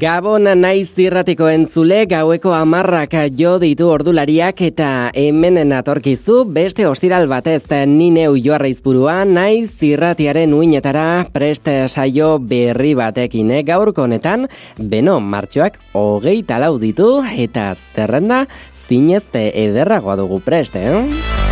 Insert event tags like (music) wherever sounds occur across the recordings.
Gabon naiz zirratiko entzule gaueko amarrak jo ditu ordulariak eta hemen natorkizu beste ostiral batez ni neu joarra izpurua naiz zirratiaren uinetara preste saio berri batekin eh? gaurko honetan beno martxoak hogei talau ditu eta zerrenda zinezte ederragoa dugu preste eh?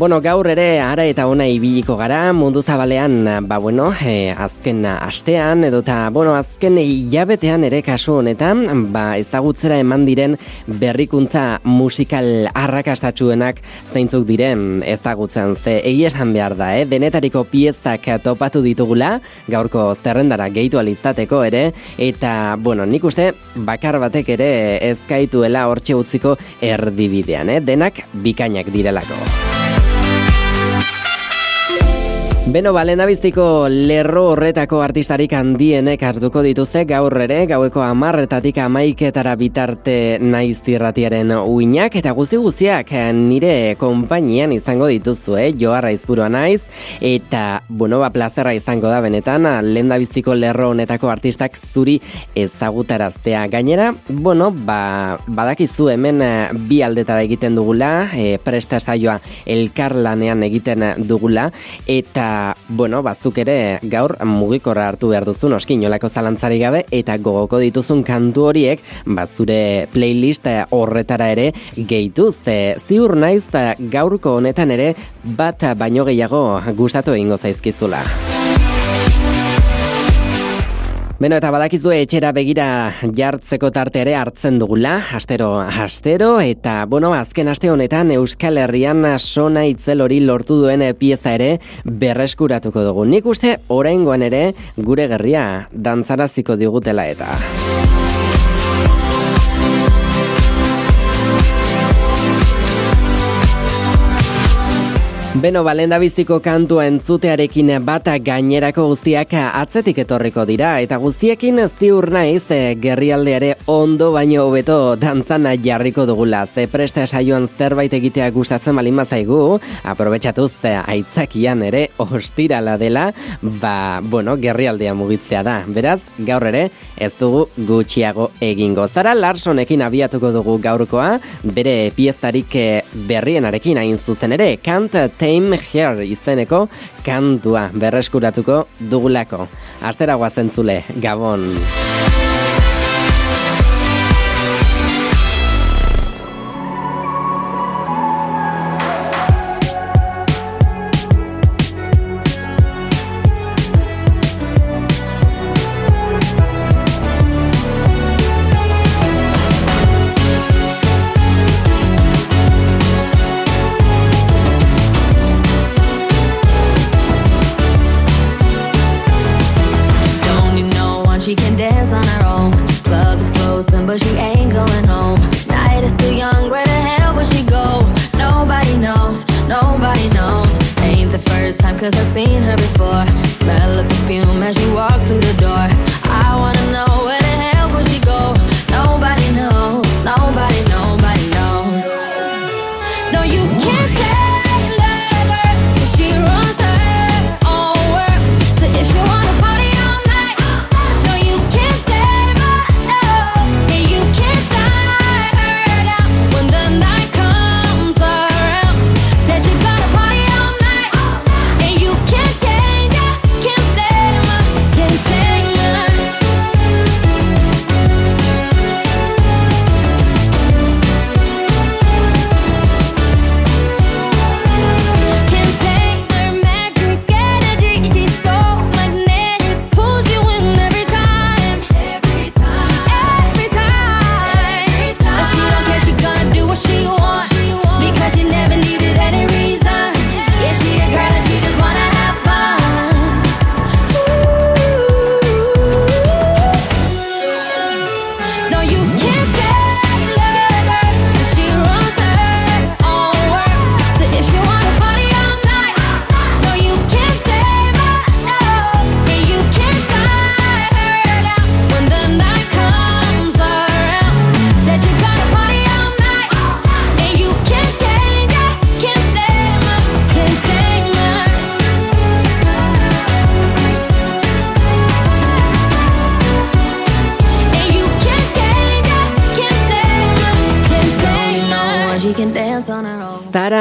Bueno, gaur ere ara eta ona ibiliko gara mundu zabalean, ba bueno, e, azken astean edo ta bueno, azken hilabetean ere kasu honetan, ba ezagutzera eman diren berrikuntza musikal arrakastatsuenak zeintzuk diren ezagutzen ze egia esan behar da, eh? denetariko piezak topatu ditugula, gaurko zerrendara gehitu alizateko ere, eta, bueno, nik uste bakar batek ere ezkaituela hortxe utziko erdibidean, eh? denak bikainak direlako. Beno, balena biztiko lerro horretako artistarik handienek hartuko dituzte gaur ere, gaueko amarretatik amaiketara bitarte naiz zirratiaren uinak, eta guzti guztiak nire konpainian izango dituzu, eh? joarra izpurua naiz, eta, bueno, ba, plazerra izango da benetan, lehen biztiko lerro honetako artistak zuri ezagutaraztea. Gainera, bueno, ba, badakizu hemen eh, bi aldetara egiten dugula, e, presta saioa elkarlanean egiten dugula, eta bueno, bazuk ere gaur mugikorra hartu behar duzu noski nolako zalantzari gabe eta gogoko dituzun kantu horiek bazure playlist horretara ere gehitu ze ziur naiz gaurko honetan ere bat baino gehiago gustatu egingo zaizkizula. Beno, eta badakizu etxera begira jartzeko tarte ere hartzen dugula, astero, astero, eta, bueno, azken aste honetan Euskal Herrian sona itzel hori lortu duen pieza ere berreskuratuko dugu. Nik uste, orain ere, gure gerria dantzaraziko digutela eta... Beno, balenda biziko kantua entzutearekin bata gainerako guztiak atzetik etorriko dira, eta guztiekin ziur naiz e, gerrialdeare ondo baino hobeto dantzana jarriko dugula. Ze presta saioan zerbait egitea gustatzen balin mazaigu, aprobetsatu ze aitzakian ere ostirala dela, ba, bueno, gerrialdea mugitzea da. Beraz, gaur ere, ez dugu gutxiago egingo. Zara Larsonekin abiatuko dugu gaurkoa, bere pieztarik eh, berrienarekin hain zuzen ere, kant Tame Hair izeneko kantua berreskuratuko dugulako. Astera guazen zule, Gabon!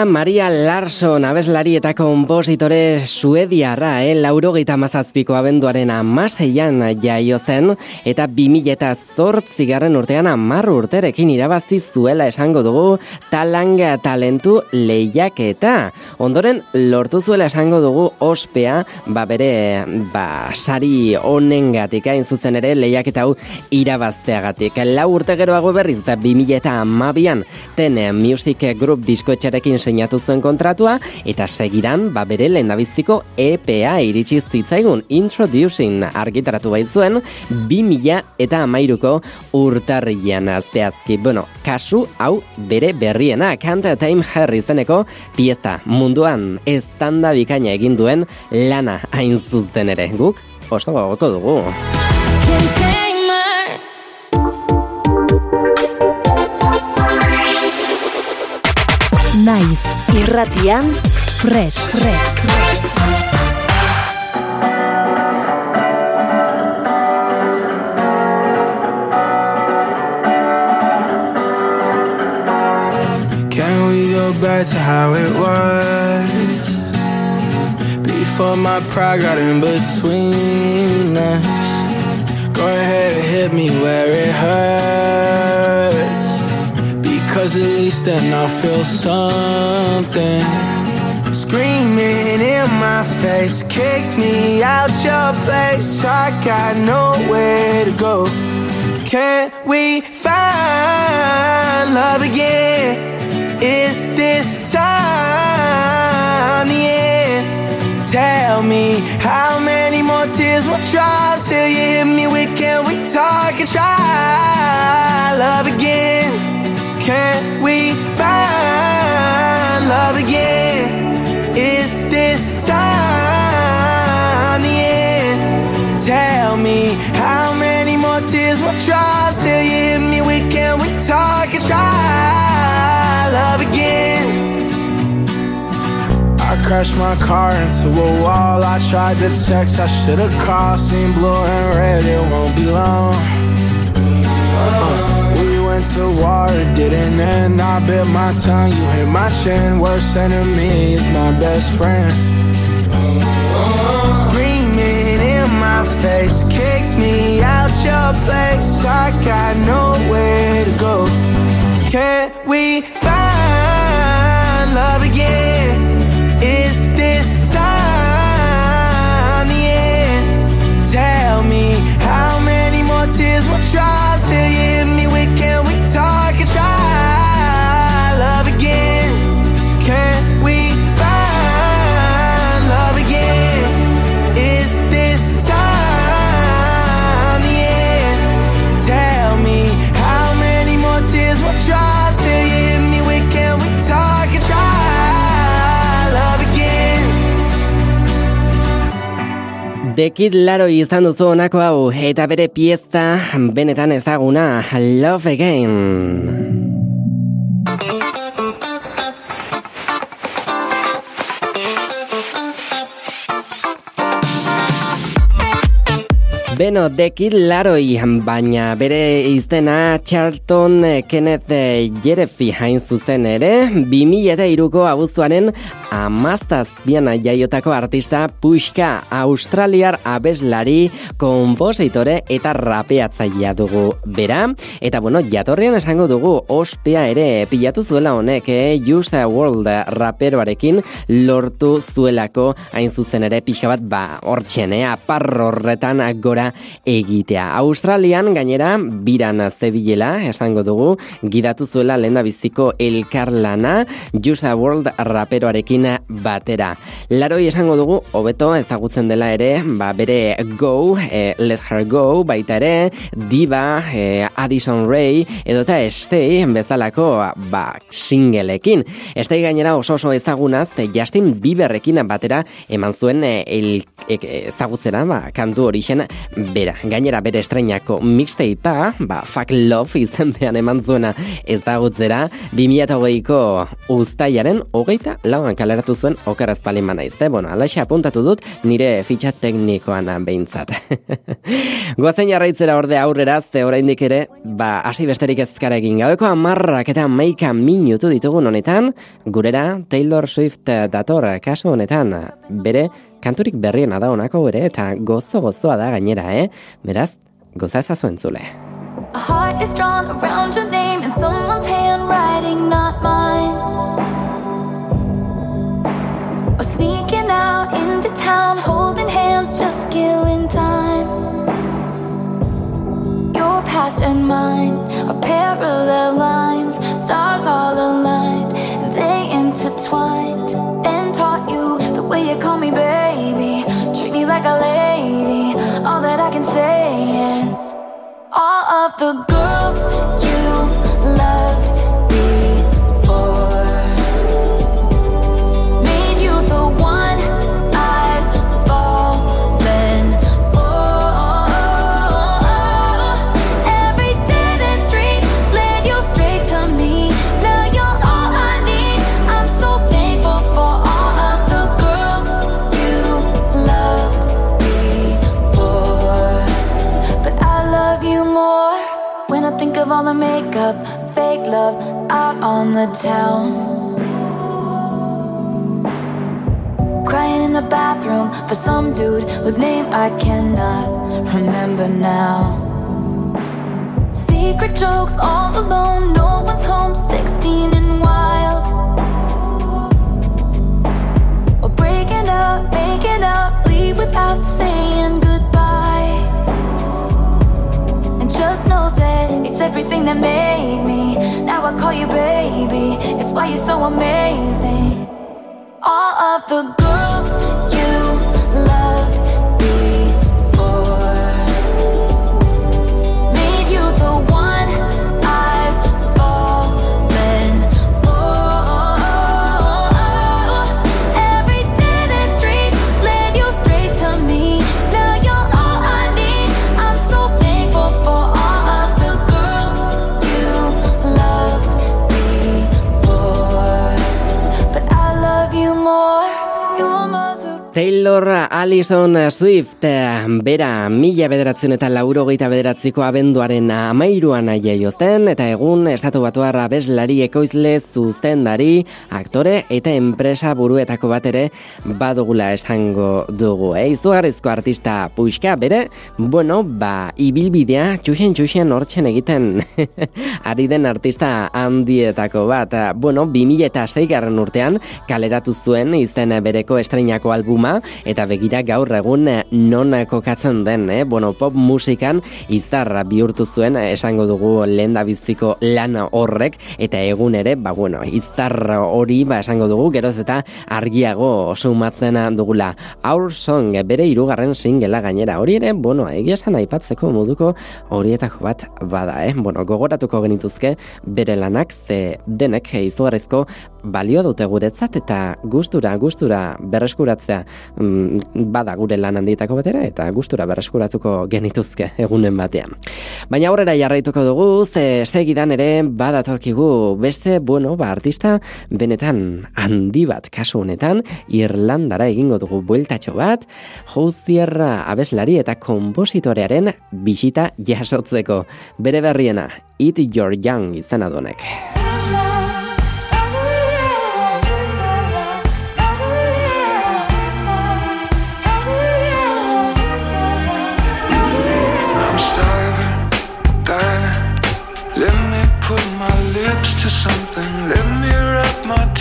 Maria Larsson abeslari eta kompositore suediarra, eh? laurogeita mazazpiko abenduaren amaseian jaio zen, eta bimile eta zortzigarren urtean amarru urterekin irabazi zuela esango dugu talanga talentu lehiak eta ondoren lortu zuela esango dugu ospea, ba bere ba, sari honengatik hain zuzen ere lehiak eta hau irabazteagatik. Lau urte geroago berriz da bimile eta amabian ten music group disko seinatu zuen kontratua, eta segidan, ba bere lehendabiziko EPA iritsi zitzaigun Introducing argitaratu baitzuen, bi mila eta amairuko urtarrian azteazki. Bueno, kasu hau bere berriena, Kanta Time Harry zeneko piesta munduan estanda bikaina egin duen lana hain zuzen ere. Guk, oso gogoko dugu. Naiz irratian fresh. Fresh. Can we go back to how it was? Before my pride got in between us. Go ahead and hit me where it hurts Cause at least then I'll feel something Screaming in my face Kicked me out your place I got nowhere to go Can we find love again? Is this time the end? Tell me how many more tears will drop Till you hit me with can we talk and try love again? Can we find love again? Is this time the end? Tell me how many more tears will drop till you hit me with can we talk and try love again? I crashed my car into a wall. I tried to text, I should've called. Seen blue and red, it won't be long. Went to war, it didn't end. I bit my tongue, you hit my chin. Worst enemy is my best friend. Screaming in my face, kicked me out your place. I got nowhere to go. Can we find love again? Is this time the end? Tell me how many more tears will drop till you Dekid laro izan duzu honako hau eta bere piezta benetan ezaguna Love Again. Beno, dekid laroi, baina bere izena Charlton Kenneth Jerefi hain zuzen ere, 2000 eta iruko abuztuaren amaztaz biana jaiotako artista Puxka, australiar abeslari, kompositore eta rapeatzailea dugu bera. Eta bueno, jatorrian esango dugu ospea ere pilatu zuela honek, eh? Use the World raperoarekin lortu zuelako hain zuzen ere pixka bat ba hortxen, eh? aparro horretan gora egitea. Australian gainera biran zebilela esango dugu gidatu zuela lenda biziko elkarlana Jusa World raperoarekin batera. Laroi esango dugu hobeto ezagutzen dela ere, ba bere Go, eh, Let Her Go, baita ere Diva, eh, Addison Ray edo eta Stay bezalako ba singleekin. Stay gainera oso oso ezagunaz Justin Bieberrekin batera eman zuen eh, el, e, ezagutzera ba, kantu orixen bera. Gainera bere estreinako mixtapea, ba, fuck love izendean eman zuena ezagutzera, 2008ko ustaiaren hogeita lauan kaleratu zuen okaraz palin naiz. Eh? Bueno, alaxe apuntatu dut nire fitxa teknikoan behintzat. (laughs) Goazen jarraitzera orde aurrera, ze oraindik ere, ba, hasi besterik ezkara egin gaueko amarrak eta maika minutu ditugun honetan, gurera Taylor Swift dator kasu honetan, bere kanturik berriena da honako ere eta gozo gozoa da gainera, eh? Beraz, goza ezazu entzule. A heart is drawn around your name in someone's handwriting, not mine. Love out on the town. Crying in the bathroom for some dude whose name I cannot remember now. Secret jokes all alone, no one's home, 16 and wild. Or breaking up, making up, leave without saying goodbye. Just know that. It's everything that made me. Now I call you baby. It's why you're so amazing. All of the Taylor Allison Swift bera mila bederatzen eta lauro geita bederatziko abenduaren amairuan jozten eta egun estatu batuarra bezlari ekoizle zuztendari aktore eta enpresa buruetako bat ere badugula esango dugu eh? izugarrizko artista puixka bere bueno ba ibilbidea txuxen txuxen hortzen egiten (laughs) ari den artista handietako bat bueno 2006 garren urtean kaleratu zuen izten bereko estreinako albuma eta begira gaur egun eh, non kokatzen den, eh? bueno, pop musikan izarra bihurtu zuen eh, esango dugu lehen da biziko lan horrek eta egun ere, ba bueno, izarra hori ba esango dugu geroz eta argiago sumatzen dugula. Our Song bere hirugarren singela gainera hori ere, bueno, egia esan aipatzeko moduko horietako bat bada, eh? Bueno, gogoratuko genituzke bere lanak ze denek izugarrizko balio dute guretzat eta gustura gustura berreskuratzea mm, bada gure lan handietako batera eta gustura berreskuratuko genituzke egunen batean. Baina aurrera jarraituko dugu, ze segidan ere badatorkigu beste, bueno, ba, artista benetan handi bat kasu honetan Irlandara egingo dugu bueltatxo bat, Jouzierra abeslari eta kompositorearen bisita jasotzeko. Bere berriena, Eat Your Young izan adonek.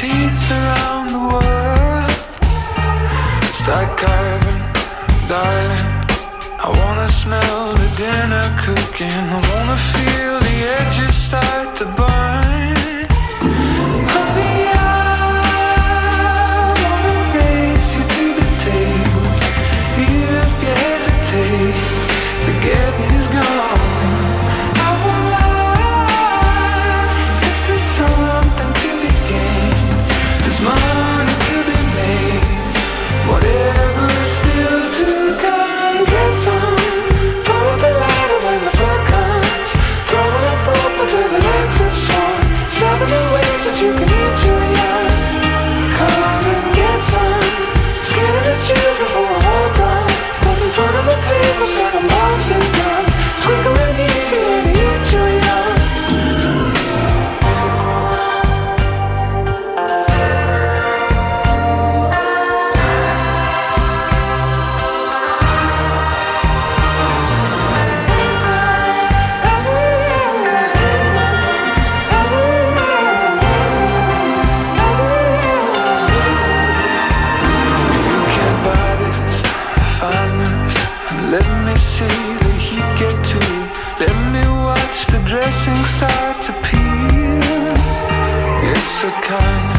Teeth around the world. Start carving, darling. I wanna smell the dinner cooking. I wanna feel the edges start to burn. It's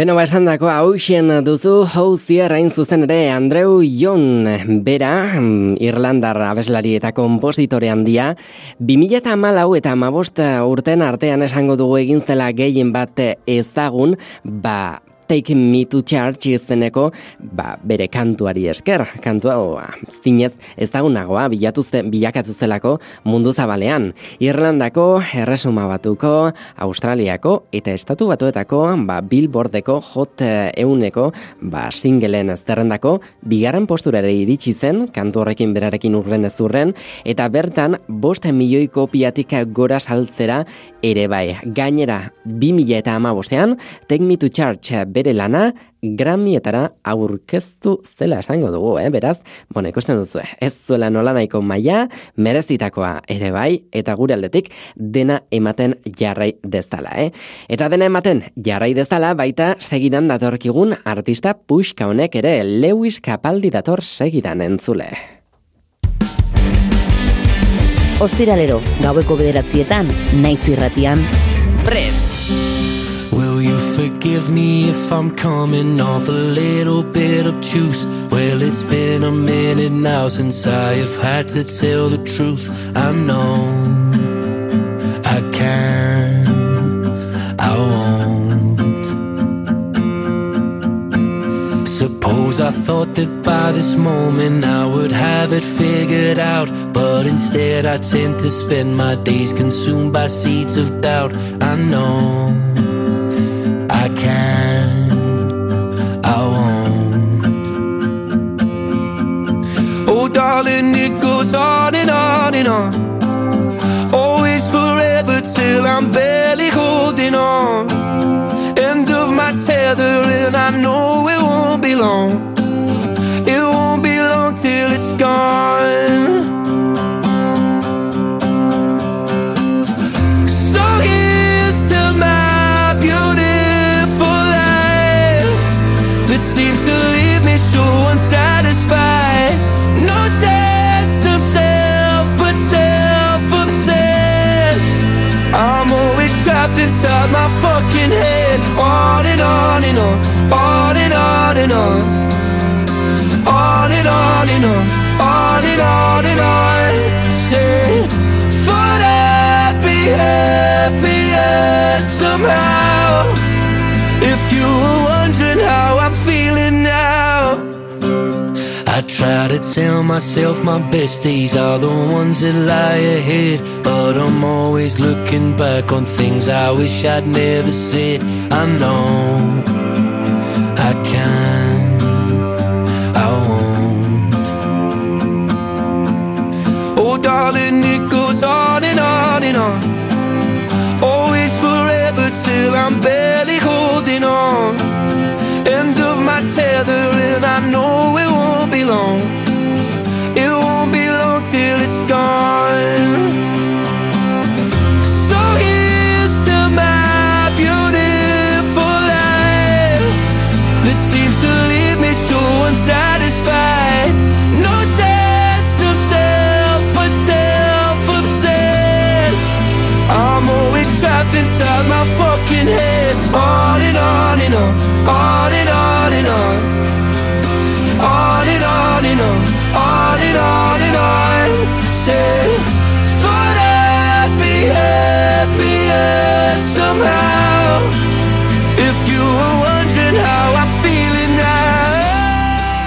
Beno, ba, esan dako hausen duzu hostia rain zuzen ere Andreu Jon. Bera, Irlandar abeslari eta kompositore handia, 2000 eta malau eta mabost urten artean esango dugu egin zela gehien bat ezagun, ba, Take Me to Church izeneko ba, bere kantuari esker. Kantua o, zinez ezagunagoa bilatu zen, bilakatu zelako mundu zabalean. Irlandako, Erresuma Batuko, Australiako eta Estatu Batuetako ba, Billboardeko hot eh, euneko ba, singelen zerrendako bigarren posturare iritsi zen, kantu horrekin berarekin urren ezurren, eta bertan bost milioi kopiatik gora saltzera ere bai. Gainera, 2000 eta amabostean, Take Me to Church bere lana Grammyetara aurkeztu zela esango dugu, eh? beraz, bueno, ikusten duzu, ez zuela nola nahiko maia, merezitakoa ere bai, eta gure aldetik dena ematen jarrai dezala, eh? Eta dena ematen jarrai dezala, baita segidan datorkigun artista puxka honek ere, Lewis Capaldi dator segidan entzule. Ostiralero, gaueko bederatzietan, naiz irratian, Prest! Forgive me if I'm coming off a little bit obtuse? Well, it's been a minute now since I have had to tell the truth. I know I can, I won't. Suppose I thought that by this moment I would have it figured out. But instead, I tend to spend my days consumed by seeds of doubt. I know. I can, I won't. Oh, darling, it goes on and on and on. Always forever till I'm barely holding on. End of my tether, and I know it won't be long. It won't be long till it's gone. And on and on, on and on and on. On and on and on, on and on and on. Say, thought I'd be happier somehow. If you were wondering how I'm feeling now. I try to tell myself my best days are the ones that lie ahead. But I'm always looking back on things I wish I'd never said. I know I can, I won't. Oh, darling, it goes on and on and on. Always forever till I'm barely holding on. End of my tether, and I know it won't be long. It won't be long till it's gone. inside my fucking head. On and on and on, on and on and on, on and on and on, on and on and on. Said thought I'd be happier somehow.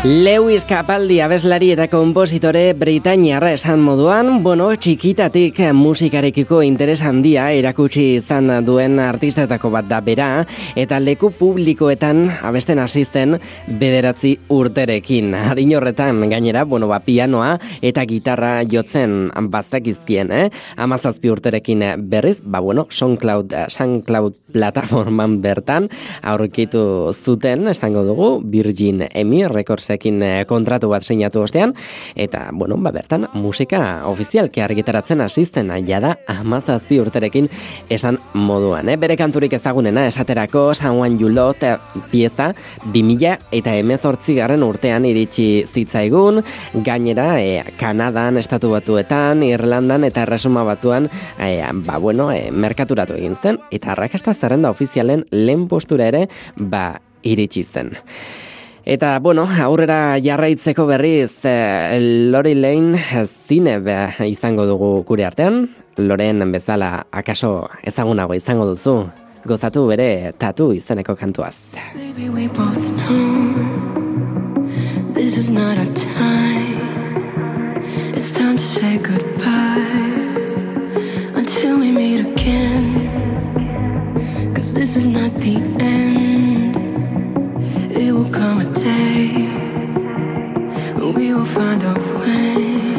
Lewis Capaldi abeslari eta kompositore Britainiarra esan moduan, bueno, txikitatik musikarekiko interes handia erakutsi izan duen artistetako bat da bera, eta leku publikoetan abesten asisten bederatzi urterekin. Adin horretan gainera, bueno, ba, pianoa eta gitarra jotzen baztakizkien, eh? Amazazpi urterekin berriz, ba, bueno, SoundCloud, SoundCloud plataforman bertan, aurkitu zuten, esango dugu, Virgin Emi Records ekin eh, kontratu bat sinatu ostean, eta, bueno, ba, bertan, musika ofizialki argitaratzen asisten, jada amazazpi urterekin esan moduan, eh? Bere kanturik ezagunena, esaterako, San Juan Julot eh, pieza, 2000 eta emezortzi garren urtean iritsi zitzaigun, gainera, e, Kanadan, Estatu Batuetan, Irlandan eta Erresuma Batuan, e, ba, bueno, e, merkaturatu egin zen, eta arrakasta zerrenda ofizialen lehen postura ere, ba, iritsi zen. Eta, bueno, aurrera jarraitzeko berriz, eh, Lori Lane zine izango dugu gure artean. Loren bezala akaso ezagunago izango duzu. Gozatu bere tatu izeneko kantuaz. Baby, we both know This is not our time It's time to say goodbye Until we meet again Cause this is not the end come a day we will find a way.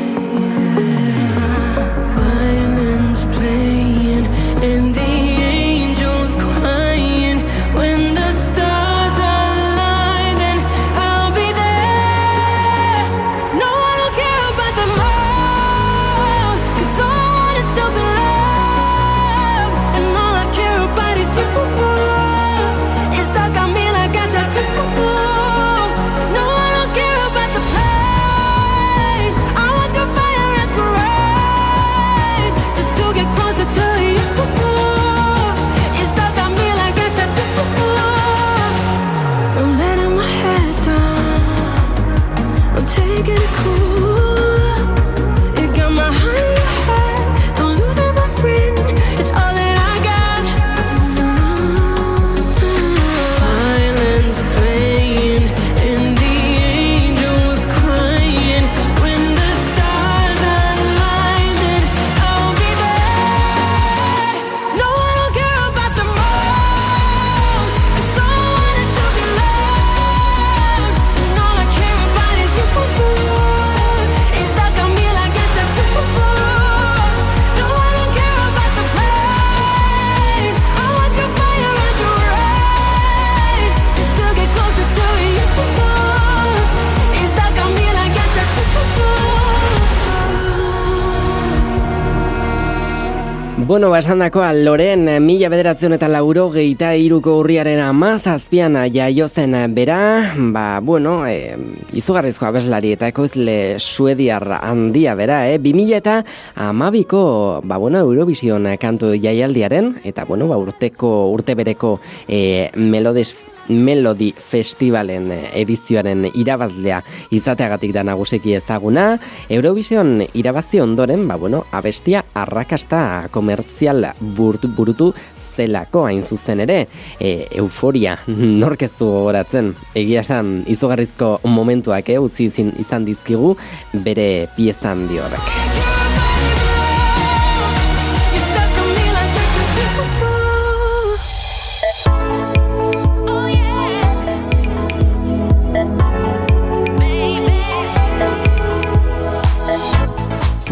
Tattoo. Bueno, basan dakoa, Loren, mila bederatzen eta lauro geita iruko urriaren amazazpian jaiozen bera, ba, bueno, e, izugarrizko abeslari eta ekoizle suediar handia bera, eh? 2000 eta amabiko, ba, bueno, Eurovision kantu jaialdiaren, eta, bueno, ba, urteko, urte bereko e, melodis Melody Festivalen edizioaren irabazlea izateagatik da nagusiki ezaguna. Eurovision irabazi ondoren, ba bueno, abestia arrakasta komertzial burutu, burutu zelako hain zuzen ere, e, euforia (laughs) norkezu gogoratzen. Egia esan izugarrizko momentuak eh, utzi izan dizkigu bere piezan di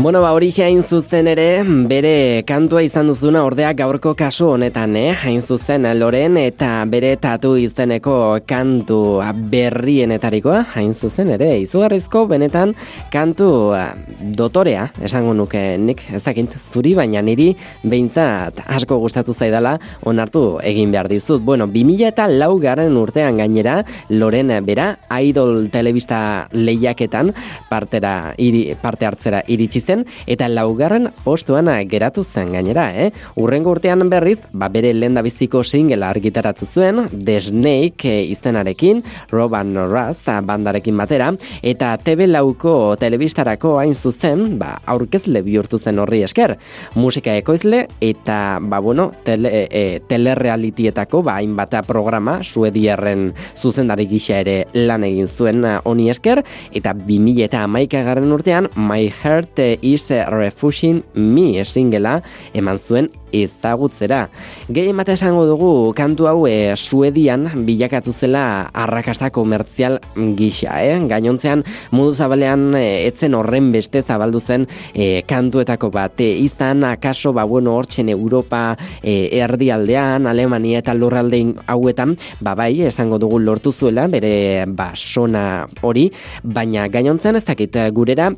Bueno, ba, hori hain zuzen ere, bere kantua izan duzuna ordea gaurko kasu honetan, eh? Hain zuzen, Loren eta bere tatu izeneko kantu berrienetarikoa, hain zuzen ere, izugarrizko benetan kantu ah, dotorea, esango nuke nik, ezakint, zuri baina niri behintzat asko gustatu zaidala onartu egin behar dizut. Bueno, 2000 eta lau garen urtean gainera, Loren bera, idol telebista lehiaketan partera, iri, parte hartzera iritsi zen, eta laugarren postuan geratu zen gainera, eh? Urrengo urtean berriz, ba bere lendabiziko singela argitaratu zuen, The Snake e, izenarekin, Roban Raz bandarekin batera, eta TV lauko telebistarako hain zuzen, ba, aurkezle bihurtu zen horri esker. Musika ekoizle eta, ba, bueno, tele, e, telerealitietako, ba, hainbat programa, suediarren zuzendari gisa ere lan egin zuen honi esker, eta 2000 eta amaika garren urtean, My Heart is Refusing Me singela eman zuen ezagutzera. Gehi emate esango dugu kantu hau e, Suedian bilakatu zela arrakasta komertzial gisa, eh? Gainontzean mundu zabalean e, etzen horren beste zabaldu zen e, kantuetako bat. E, izan akaso ba bueno hortzen Europa e, erdialdean, Alemania eta lurraldein hauetan, ba bai, esango dugu lortu zuela bere ba sona hori, baina gainontzean ez dakit gurera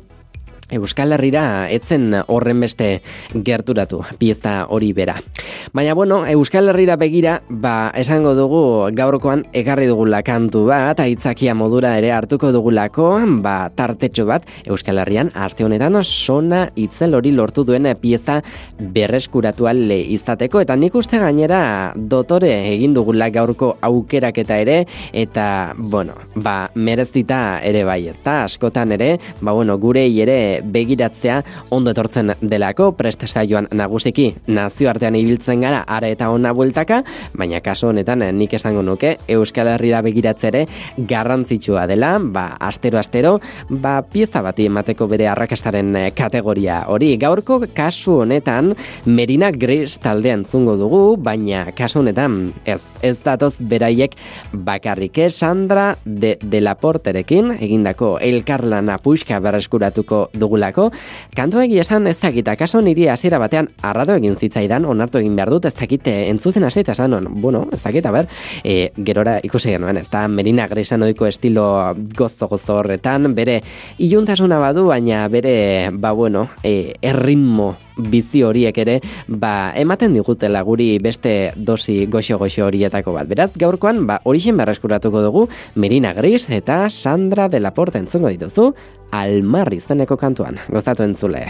Euskal Herrira etzen horren beste gerturatu pieza hori bera. Baina bueno, Euskal Herrira begira, ba, esango dugu gaurkoan egarri dugula kantu bat, aitzakia modura ere hartuko dugulako, ba, tartetxo bat, Euskal Herrian, aste honetan sona itzel hori lortu duen pieza berreskuratu ale izateko, eta nik uste gainera dotore egin dugula gaurko aukerak eta ere, eta, bueno, ba, merezita ere bai ezta, askotan ere, ba, bueno, gure ere begiratzea ondo etortzen delako preste saioan nagusiki. Nazioartean ibiltzen gara are eta ona bueltaka, baina kaso honetan nik esango nuke Euskal Herrira begiratzea ere garrantzitsua dela, ba astero astero, ba pieza bati emateko bere arrakastaren eh, kategoria hori. Gaurko kasu honetan Merina Gris taldean zungo dugu, baina kasu honetan ez ez datoz beraiek bakarrik eh, Sandra de, de la Porterekin egindako elkarlana puxka berreskuratuko dugulako. Kantu egi esan ez dakit, akaso niri hasiera batean arrado egin zitzaidan, onartu egin behar dut, ez dakit eh, entzuten hasi eta esan, bueno, ez dakit, a ber, e, gerora ikusi genuen, ez da, Merina Grisan oiko estilo gozo-gozo horretan, bere iluntasuna badu, baina bere, ba bueno, e, erritmo bizi horiek ere, ba, ematen digutela guri beste dosi goxo-goxo horietako bat. Beraz, gaurkoan, ba, horixen berreskuratuko dugu, Merina Gris eta Sandra de la Porta entzungo dituzu, almarri zeneko kantuan. Gozatu entzule.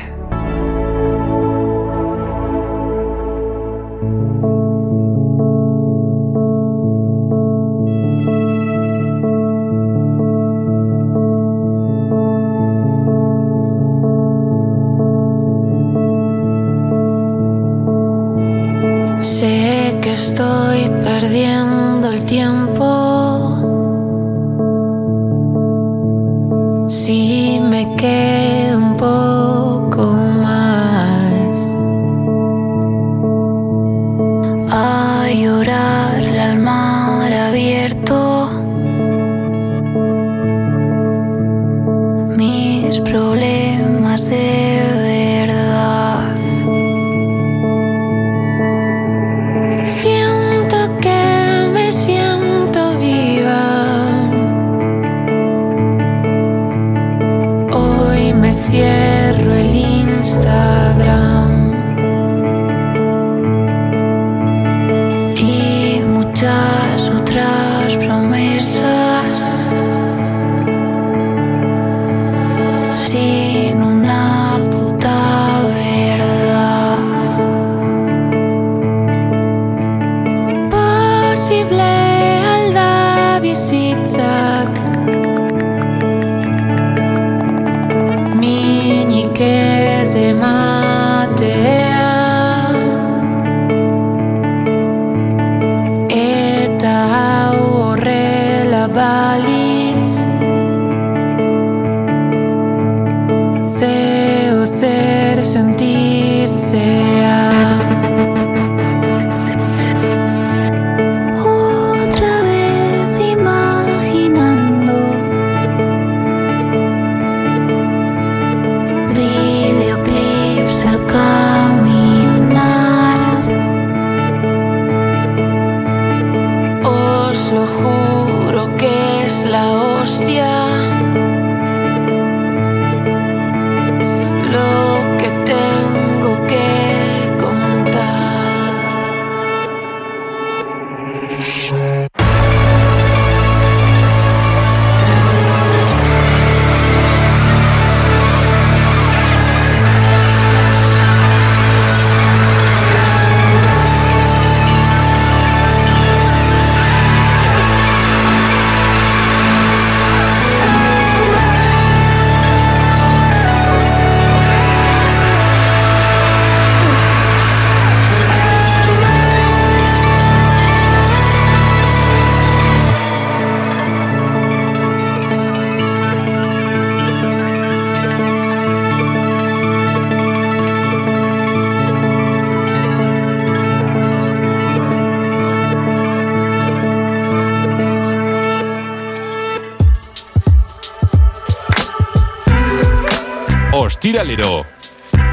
Ostiralero.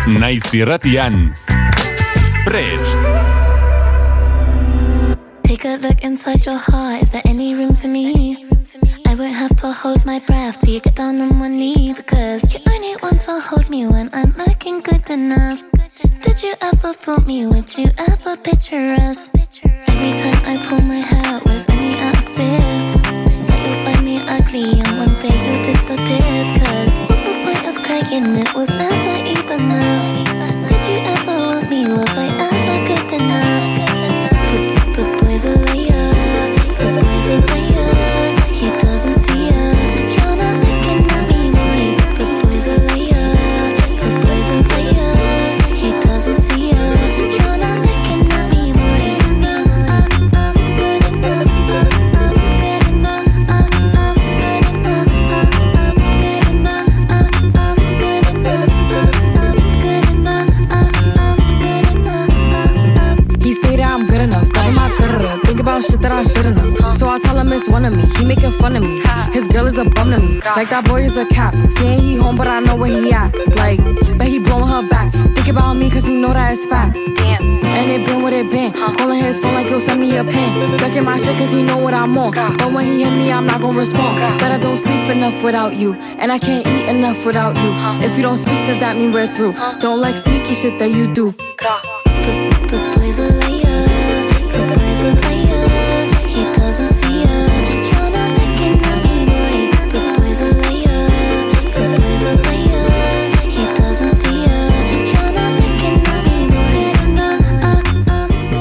Naiz irratian. Prest. Take a look inside your heart. Is there any room for me? I won't have to hold my breath till you get down on one knee because you only want to hold me when I'm looking good enough. Did you ever fool me? Would you ever picture us? Every time I pull my hair was only out of fear that you'll find me ugly and one day you'll disappear thinking it was never even enough. So I tell him it's one of me. He making fun of me. His girl is a bum to me. Like that boy is a cap. Saying he home, but I know where he at. Like, bet he blowing her back. Think about me, cause he know that it's fat. And it been what it been. Calling his phone like he'll send me a pin. Ducking my shit cause he know what I'm on. But when he hit me, I'm not gonna respond. But I don't sleep enough without you. And I can't eat enough without you. If you don't speak, does that mean we're through? Don't like sneaky shit that you do.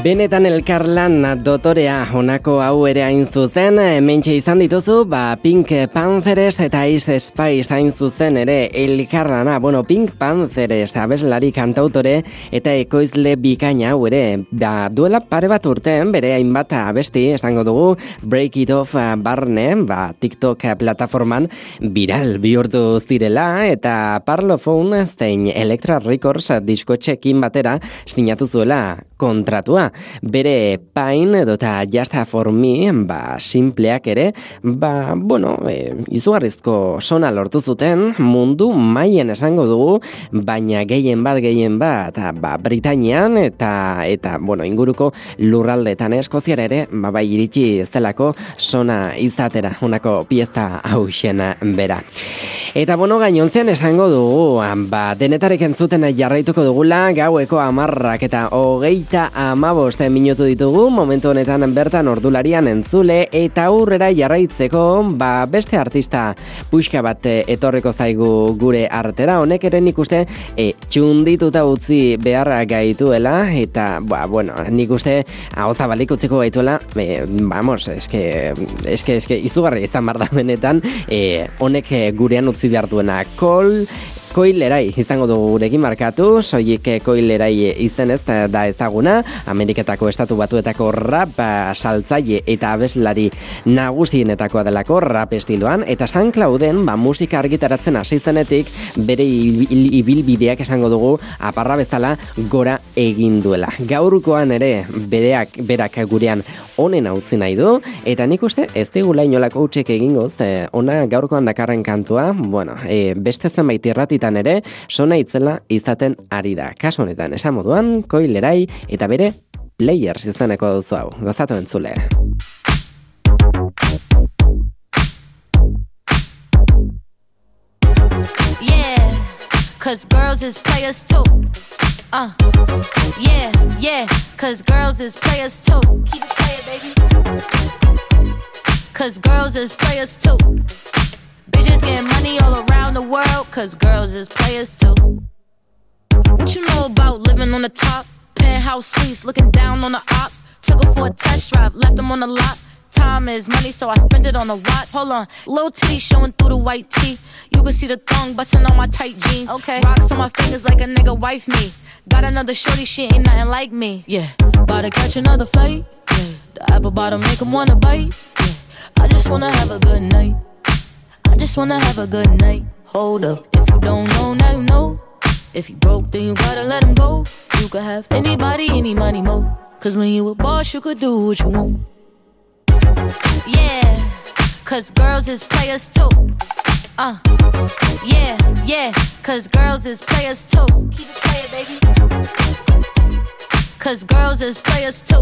Benetan elkarlan dotorea honako hau ere hain zuzen, mentxe izan dituzu, ba Pink Panthers eta Ice Spice hain zuzen ere elkarlana, bueno, Pink Panthers abeslari kantautore eta ekoizle bikaina hau ere, ba, duela pare bat urtean bere hainbat abesti esango dugu Break It Off barne, ba, TikTok plataforman viral bihurtu zirela eta Parlophone zein Electra Records diskotxekin batera sinatu zuela kontratua. Bere pain edota Just For Me, ba, simpleak ere, ba, bueno, e, izugarrizko sona lortu zuten, mundu maien esango dugu, baina gehien bat, gehien bat, ba, Britanian eta, eta, bueno, inguruko lurraldetan eskoziara ere, ba, bai iritsi zelako sona izatera, unako pieza hau xena bera. Eta, bueno, gainontzean esango dugu, ba, denetarek entzuten jarraituko dugula, gaueko amarrak eta hogeita amaboste minutu ditugu, momentu honetan bertan ordularian entzule, eta aurrera jarraitzeko, ba, beste artista puxka bat eh, etorreko zaigu gure artera, honek ere nik uste e, txundituta utzi beharra gaituela, eta, ba, bueno, nik uste hau zabalik utziko gaituela, e, vamos, eske, eske, eske, izugarri izan bar da benetan, e, honek gurean utzi behar duena, kol, Koilerai izango dugu gurekin markatu, soilik koilerai izenez da ezaguna, Ameriketako estatu batuetako rap eh, saltzaile eta abeslari nagusienetakoa delako rap estiloan, eta San Clauden ba, musika argitaratzen hasi zenetik bere ibil- ibilbideak esango dugu aparra bezala gora egin duela. Gaurkoan ere bereak berak gurean honen utzi nahi du, eta nik uste ez digula inolako utxek egingoz, e, ona gaurkoan dakarren kantua, bueno, e, beste zenbait irratitan ere, sona itzela izaten ari da. Kasu honetan, esan moduan, koilerai eta bere players izeneko duzu hau. Gozatu entzule. Yeah, cause girls is players too. Uh, yeah, yeah, cause girls is players too. Keep it playing, baby. Cause girls is players too. Bitches getting money all around the world, cause girls is players too. What you know about living on the top? Penthouse suites, looking down on the ops. Took her for a test drive, left them on the lot. Time is money, so I spend it on a watch. Hold on, little T showing through the white tee. You can see the thong busting on my tight jeans. Okay, rocks on my fingers like a nigga wife me. Got another shorty, she ain't nothing like me. Yeah, about to catch another flight. Yeah, the apple bottom make 'em wanna bite. Yeah, I just wanna have a good night. I just wanna have a good night. Hold up, if you don't know, now you know. If you broke, then you gotta let him go. You could have anybody, any money, mo. Cause when you a boss, you could do what you want. Yeah, cause girls is players too. Uh, yeah, yeah, Cause girls is players too. Keep it playing, baby. Cause girls is players too.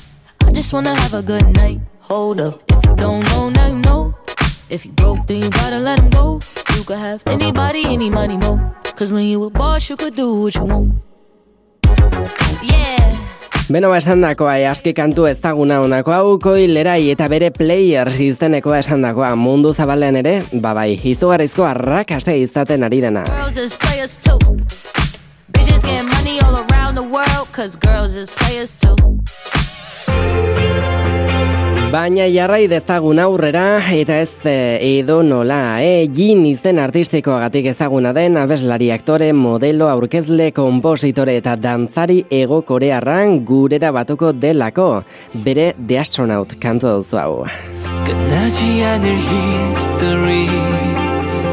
I just wanna have a good night. Hold up, if you don't know, now you know. If you broke, then you gotta let him go. You could have anybody, any money, mo. Cause when you a boss, you could do what you want. Yeah. Beno esandakoa e aski kantu ezaguna honako hau koilerai eta bere players izenekoa esandakoa mundu zabalean ere, babai, izugarrizko arrakaste izaten ari dena. Girls Baina jarrai dezagun aurrera eta ez e, edo nola, e, Jin izen artistikoagatik ezaguna den abeslari aktore, modelo, aurkezle, kompositore eta dantzari ego korearran gurera batuko delako, bere The Astronaut kantu duzu hau. 끝나지 않을 history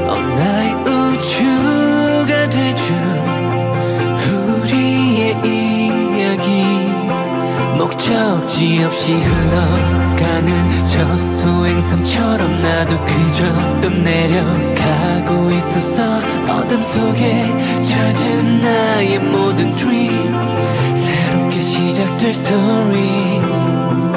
어나의 우주가 되죠 우리의 이야기 목적지 없이 흘러 가는 저 소행성처럼 나도 그저 떠내려가고 있었어 어둠 속에 젖은 나의 모든 dream 새롭게 시작될 story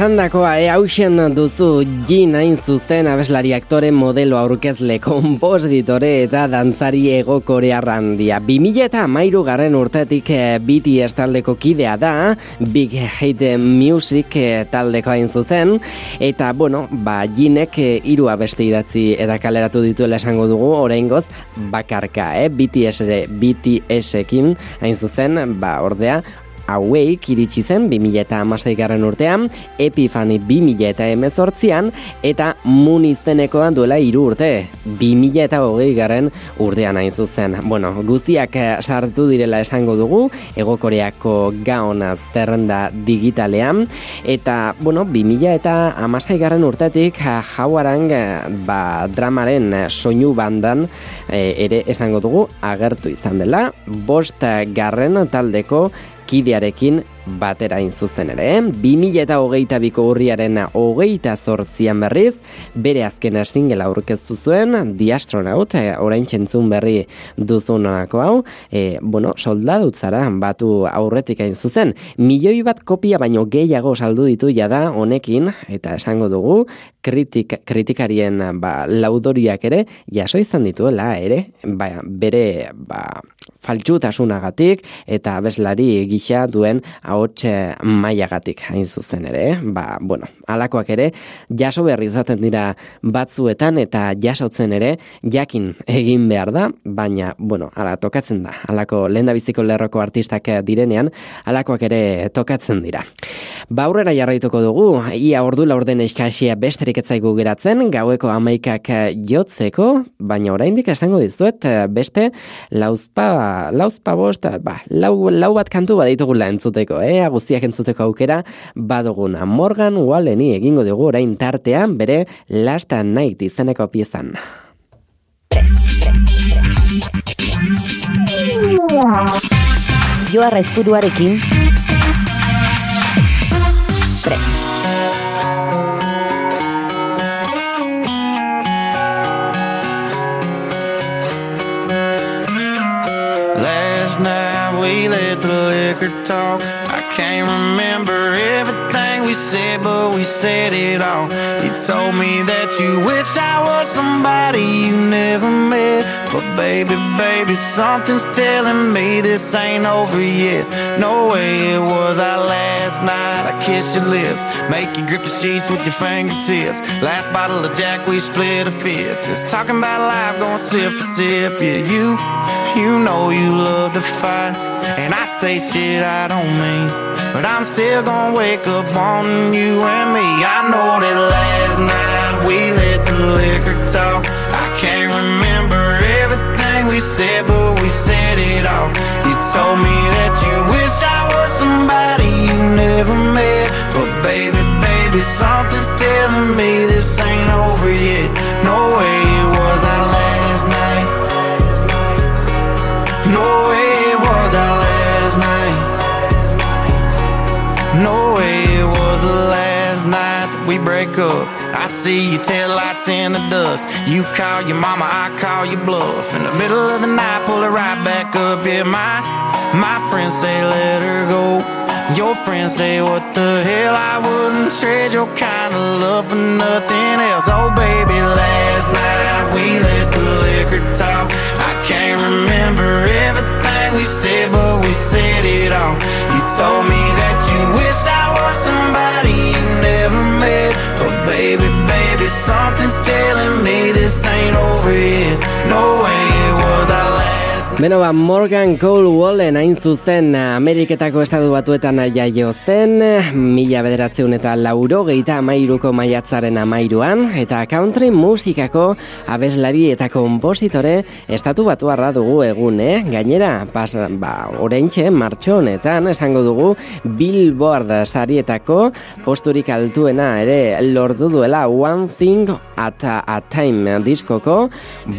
Esandakoa, e hausen duzu Jin hain zuzen abeslari aktore, modelo aurkezle, kompositore eta dantzari ego korearran dia. 2000 eta mairu garren urtetik eh, BTS taldeko kidea da, Big Hate Music eh, taldeko hain zuzen, eta bueno, ba, Jinek eh, hiru abeste idatzi eta kaleratu dituela esango dugu, oraingoz bakarka, eh? BTS ere, BTS-ekin hain zuzen, ba, ordea, haueik iritsi zen 2006 garren urtean, Epifani 2000 eta Moon iztenekoan duela hiru urte, 2000 eta hogei garren urtean hain zuzen. Bueno, guztiak eh, sartu direla esango dugu, egokoreako gaonaz zerrenda digitalean, eta, bueno, 2000 eta amasai garren urtetik, jauarang, ba, dramaren soinu bandan, ere esango dugu, agertu izan dela, bost garren taldeko kidearekin batera zuzen ere. 2000 eta hogeita biko urriaren hogeita sortzian berriz, bere azken singela aurkeztu zuen, The Astronaut, e, orain txentzun berri duzunako hau, e, bueno, soldadutzara batu aurretik hain zuzen. Milioi bat kopia baino gehiago saldu ditu jada honekin, eta esango dugu, kritik, kritikarien ba, laudoriak ere, jaso izan dituela ere, ba, bere ba, faltsutasunagatik eta abeslari gisa duen ahots mailagatik hain zuzen ere, ba, bueno, alakoak ere jaso berri izaten dira batzuetan eta jasotzen ere jakin egin behar da, baina, bueno, ala tokatzen da, alako lenda biziko lerroko artistak direnean, alakoak ere tokatzen dira. Ba, aurrera jarraituko dugu, ia ordu laurden eskaxia besterik etzaigu geratzen, gaueko amaikak jotzeko, baina oraindik esango dizuet, beste lauzpa lauzpa bost, ba, lau, lau bat kantu baditugula entzuteko, eh? guztiak entzuteko aukera, baduguna Morgan Walleni egingo dugu orain tartean, bere Last Night izeneko piezan. Joarra ezkuduarekin liquor talk. I can't remember everything we said, but we said it all. You told me that you wish I was somebody you never met. But baby, baby, something's telling me this ain't over yet. No way it was our last night. I kissed your lips, make you grip the sheets with your fingertips. Last bottle of Jack, we split a fifth. Just talking about life, going sip for sip. Yeah, you, you know you love to fight. And I say shit I don't mean. But I'm still gonna wake up on you and me. I know that last night we let the liquor talk. I can't remember everything we said, but we said it all. You told me that you wish I was somebody you never met. But baby, baby, something's telling me this ain't break up. I see your tail lights in the dust. You call your mama, I call your bluff. In the middle of the night, pull it right back up. Yeah, my my friends say let her go. Your friends say what the hell I wouldn't trade your kind of love for nothing else. Oh baby, last night we let the liquor talk. I can't remember everything we said, but we said it all. You told me that you wish I was somebody something's telling me this ain't over yet. No way it was. Beno ba, Morgan Cole Wallen hain zuzen Ameriketako estadu batuetan jaio zen, mila bederatzeun eta lauro geita amairuko maiatzaren amairuan, eta country musikako abeslari eta kompositore estatu batu dugu egun, eh? Gainera, pas, ba, orentxe, martxo honetan, esango dugu, Billboard sarietako posturik altuena ere lortu duela One Thing at a Time diskoko,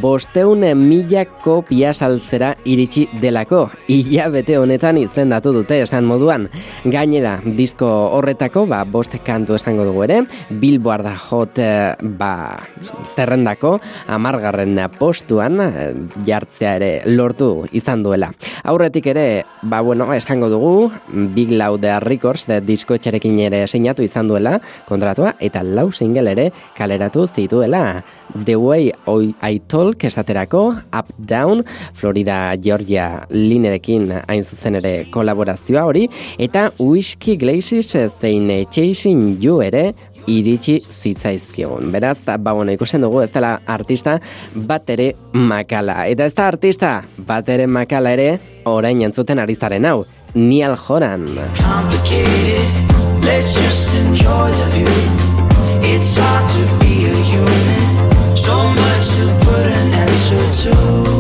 bosteun mila kopia saltzera iritsi delako. Ia honetan izendatu dute esan moduan. Gainera, disko horretako, ba, bost kantu esango dugu ere, Billboard Hot eh, ba, zerrendako, amargarren postuan eh, jartzea ere lortu izan duela. Aurretik ere, ba, bueno, esango dugu, Big Loud Records de disko etxarekin ere sinatu izan duela kontratua, eta lau single ere kaleratu zituela. The Way I Talk esaterako, Up Down, Florida Georgia Linerekin hain zuzen ere kolaborazioa hori, eta Whiskey Glaciers zein Chasing You ere iritsi zitzaizkigun. Beraz, ba, bueno, ikusten dugu, ez dela artista bat ere makala. Eta ez da artista bat ere makala ere orain entzuten ari zaren hau. Nial Joran. Let's just enjoy the view. It's hard to be a human. should too.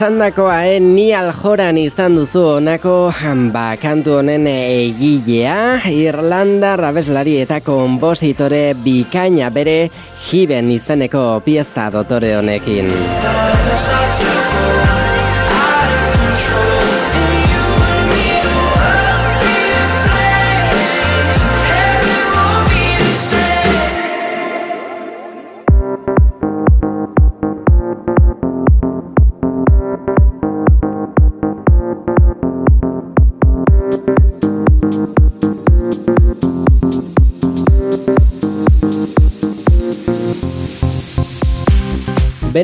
Esan dakoa, eh, ni aljoran izan duzu honako ba, kantu honen egilea, Irlanda rabeslari eta konpositore bikaina bere jiben izeneko pieza dotore honekin.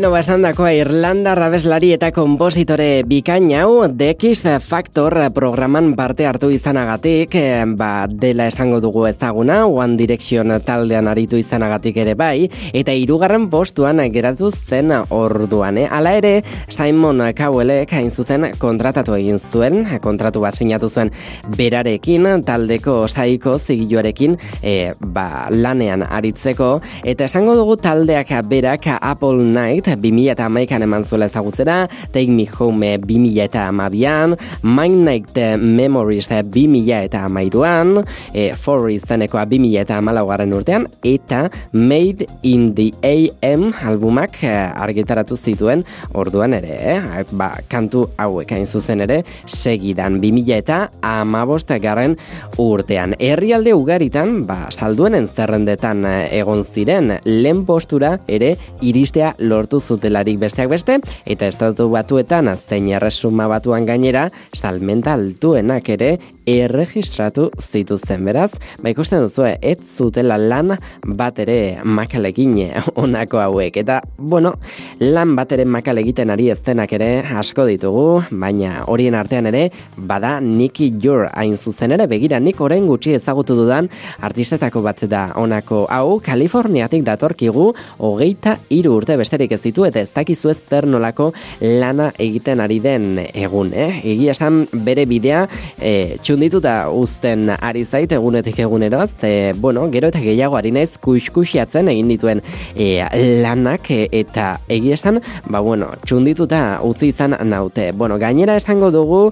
Beno basandakoa Irlanda rabeslari eta kompositore bikain hau The X Factor programan parte hartu izanagatik eh, ba, dela esango dugu ezaguna One Direction taldean aritu izanagatik ere bai eta hirugarren postuan geratu zen orduan eh? Hala ere Simon Cowellek hain zuzen kontratatu egin zuen kontratu bat sinatu zuen berarekin taldeko saiko zigiluarekin eh, ba, lanean aritzeko eta esango dugu taldeak berak Apple Night 2008an eman zuela ezagutzera, Take Me Home 2008an, Mind Night Memories 2008an, e, For izanekoa 2008 urtean, eta Made in the AM albumak eh, argitaratu zituen orduan ere, eh? ba, kantu hauek hain zuzen ere, segidan 2008 garren urtean. Herrialde ugaritan, ba, salduenen zerrendetan eh, egon ziren, lehen postura ere iristea lortu zutelarik besteak beste, eta estatu batuetan aztein erresuma batuan gainera, salmenta altuenak ere erregistratu zituzten beraz, ba ikusten duzu, ez zutela lan bat ere makalekin onako hauek, eta bueno, lan bat ere makal egiten ari eztenak ere asko ditugu, baina horien artean ere, bada Nicky Jor hain zuzen ere, begira nik orain gutxi ezagutu dudan artistetako bat da onako hau, Kaliforniatik datorkigu, hogeita hiru urte besterik ez ditu, eta ez dakizu ez zer nolako lana egiten ari den egun, eh? Egia esan bere bidea e, txundituta uzten ari zait egunetik eguneroz, e, bueno, gero eta gehiago ari naiz kuskusiatzen egin dituen e, lanak e, eta egia esan, ba bueno, txundituta utzi izan naute. Bueno, gainera esango dugu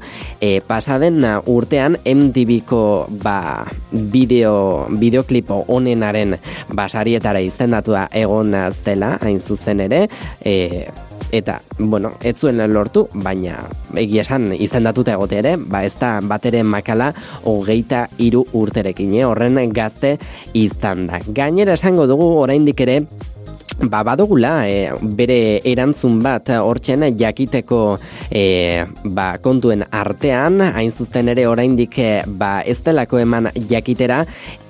e, pasaden urtean MTVko ba, bideo, bideoklipo onenaren basarietara izendatua egon zela, hain zuzen ere, e, eta, bueno, ez zuen lortu, baina egia esan izendatuta egote ere, ba ez da batere makala hogeita hiru urterekin, eh? horren gazte izan da. Gainera esango dugu oraindik ere, Ba, badugula, e, bere erantzun bat hortzen jakiteko e, ba, kontuen artean, hain zuzen ere oraindik e, ba, ez delako eman jakitera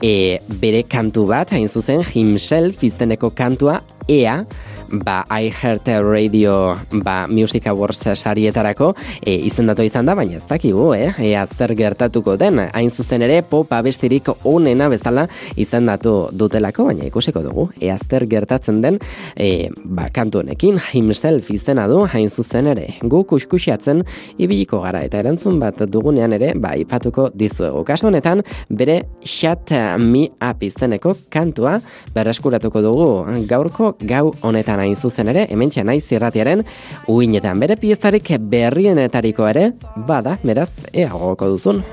e, bere kantu bat, hain zuzen himself izteneko kantua, ea, ba, I Heart Radio ba, Music Awards sarietarako e, izendatu izan da, baina ez dakigu, eh? E, azter gertatuko den, hain zuzen ere pop abestirik onena bezala izendatu dutelako, baina ikusiko dugu, e, azter gertatzen den e, ba, kantu honekin, himself izena du, hain zuzen ere, gu kuskusiatzen ibiliko gara, eta erantzun bat dugunean ere, ba, ipatuko dizuegu. Kasu honetan, bere Shut Me Up izeneko kantua berreskuratuko dugu gaurko gau honetan hain zuzen ere, hemen naiz zirratiaren uinetan bere piezarik berrienetariko ere, bada, beraz, eagoko duzun.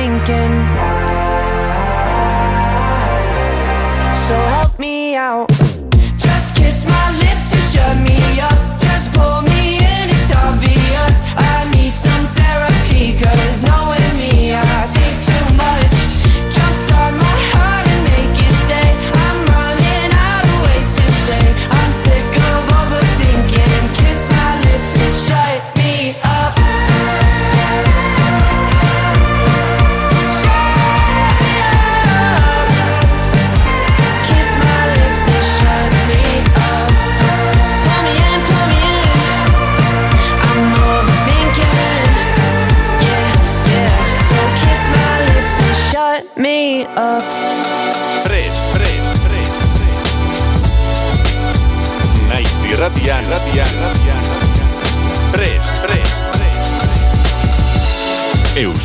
thinking.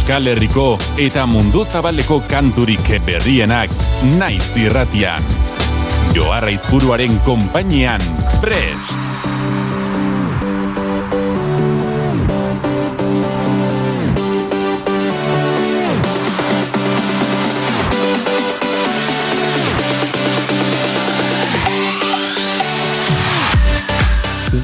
Euskal Herriko eta mundu zabaleko kanturik berrienak naiz irratian. Joarra izburuaren konpainian, Prest!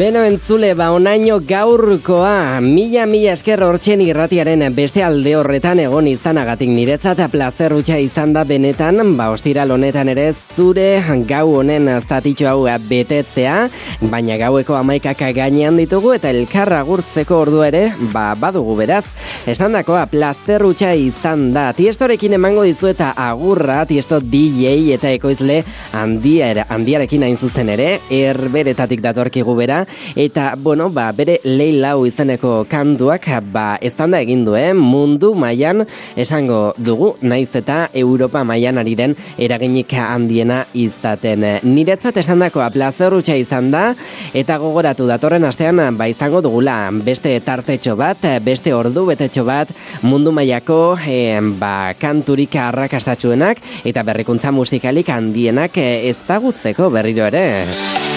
Beno entzule, ba onaino gaurkoa, mila mila esker hortxen irratiaren beste alde horretan egon izanagatik niretzat plazer utxa izan da benetan, ba ostira honetan ere zure gau honen zatitxo hau betetzea, baina gaueko amaikaka gainean ditugu eta elkarra gurtzeko ordu ere, ba badugu beraz. Esan dakoa, plazer utxa izan da, tiestorekin emango dizu eta agurra, tiesto DJ eta ekoizle handiar, handiarekin hain zuzen ere, erberetatik datorkigu bera, eta bueno, ba, bere leilau izeneko kantuak ba, eztanda egin du, eh? mundu mailan esango dugu, naiz eta Europa mailan ari den eraginik handiena izaten. Niretzat esandakoa plazer utxa izan da, eta gogoratu datorren astean ba, izango dugula beste tartetxo bat, beste ordu betetxo bat, mundu mailako eh, ba, kanturik arrakastatxuenak, eta berrikuntza musikalik handienak ezagutzeko berriro ere.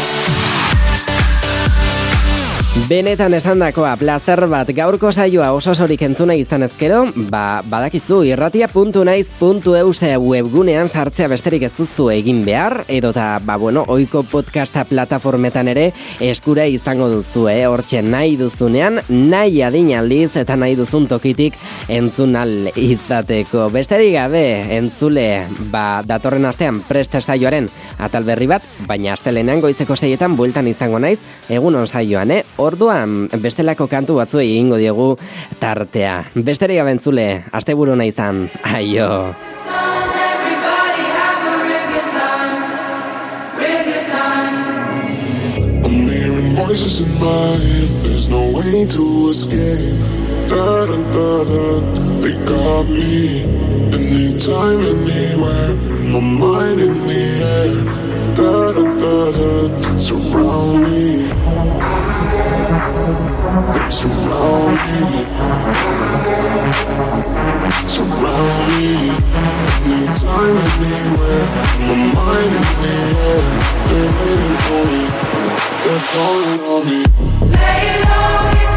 Benetan esan dakoa, plazer bat gaurko saioa oso sorik entzuna izan ezkero, ba, badakizu irratia.naiz.eus webgunean sartzea besterik ez duzu egin behar, edota, ba, bueno, oiko podcasta plataformetan ere eskura izango duzu, eh? hortxe nahi duzunean, nahi adinaldiz eta nahi duzun tokitik entzunal izateko. Besterik gabe, entzule, ba, datorren astean preste saioaren atal berri bat, baina astelenean goizeko seietan bueltan izango naiz, egun saioan, eh? Orduan, bestelako kantu batzu egingo diegu tartea. Besterik abentzule, asteburu izan. Aio. Voices in my head, there's no way to escape. Da da da da, they got me. Anytime, anywhere, my mind in the air. Da da da da, surround me. Surround me. Surround me. Anytime, anywhere. They're waiting for me. They're calling on me. Lay low,